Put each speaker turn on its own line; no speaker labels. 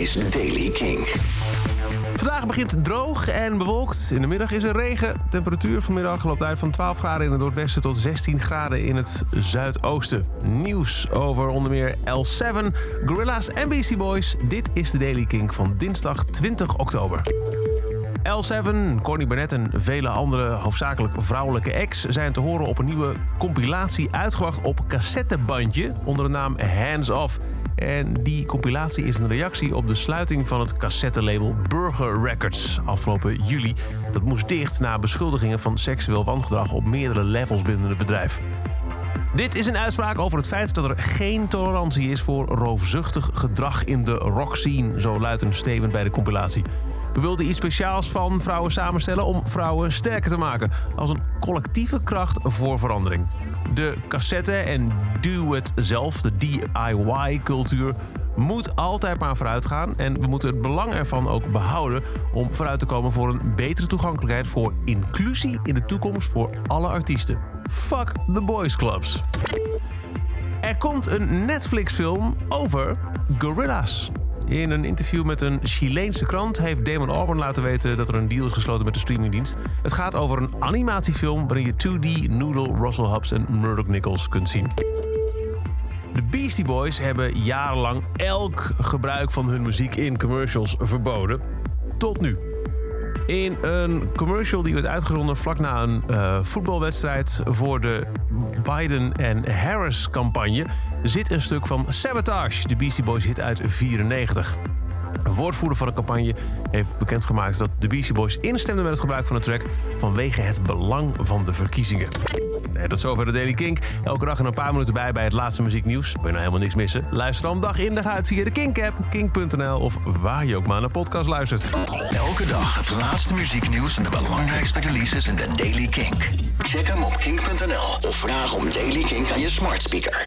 is Daily King.
Vandaag begint droog en bewolkt. In de middag is er regen. Temperatuur vanmiddag loopt uit van 12 graden in het noordwesten tot 16 graden in het zuidoosten. Nieuws over onder meer L7, Gorilla's en Beastie Boys. Dit is de Daily King van dinsdag 20 oktober. L7, Connie Burnett en vele andere hoofdzakelijk vrouwelijke acts zijn te horen op een nieuwe compilatie uitgebracht op cassettebandje onder de naam Hands Off. En die compilatie is een reactie op de sluiting van het cassettelabel Burger Records afgelopen juli. Dat moest dicht na beschuldigingen van seksueel wangedrag op meerdere levels binnen het bedrijf. Dit is een uitspraak over het feit dat er geen tolerantie is voor roofzuchtig gedrag in de rockscene, zo luidt een statement bij de compilatie. We wilden iets speciaals van vrouwen samenstellen om vrouwen sterker te maken, als een collectieve kracht voor verandering. De cassette en do-it-zelf, de DIY-cultuur, moet altijd maar vooruit gaan. En we moeten het belang ervan ook behouden om vooruit te komen voor een betere toegankelijkheid voor inclusie in de toekomst voor alle artiesten. Fuck the boys clubs. Er komt een Netflix-film over gorilla's. In een interview met een Chileense krant heeft Damon Albarn laten weten dat er een deal is gesloten met de streamingdienst. Het gaat over een animatiefilm waarin je 2D, Noodle, Russell Hubs en Murdoch Nichols kunt zien. De Beastie Boys hebben jarenlang elk gebruik van hun muziek in commercials verboden. Tot nu. In een commercial die werd uitgezonden vlak na een uh, voetbalwedstrijd voor de Biden en Harris campagne zit een stuk van Sabotage, de Beastie Boys hit uit 94. Een woordvoerder van de campagne heeft bekendgemaakt dat de Beastie Boys instemden met het gebruik van de track vanwege het belang van de verkiezingen. Nee, tot zover de Daily Kink. Elke dag een paar minuten bij bij het laatste muzieknieuws. Ben je nou helemaal niks missen? Luister dan dag in dag uit via de Kink-app, kink.nl of waar je ook maar naar podcast luistert.
Elke dag het laatste muzieknieuws en de belangrijkste releases in de Daily Kink. Check hem op kink.nl of vraag om Daily Kink aan je smart speaker.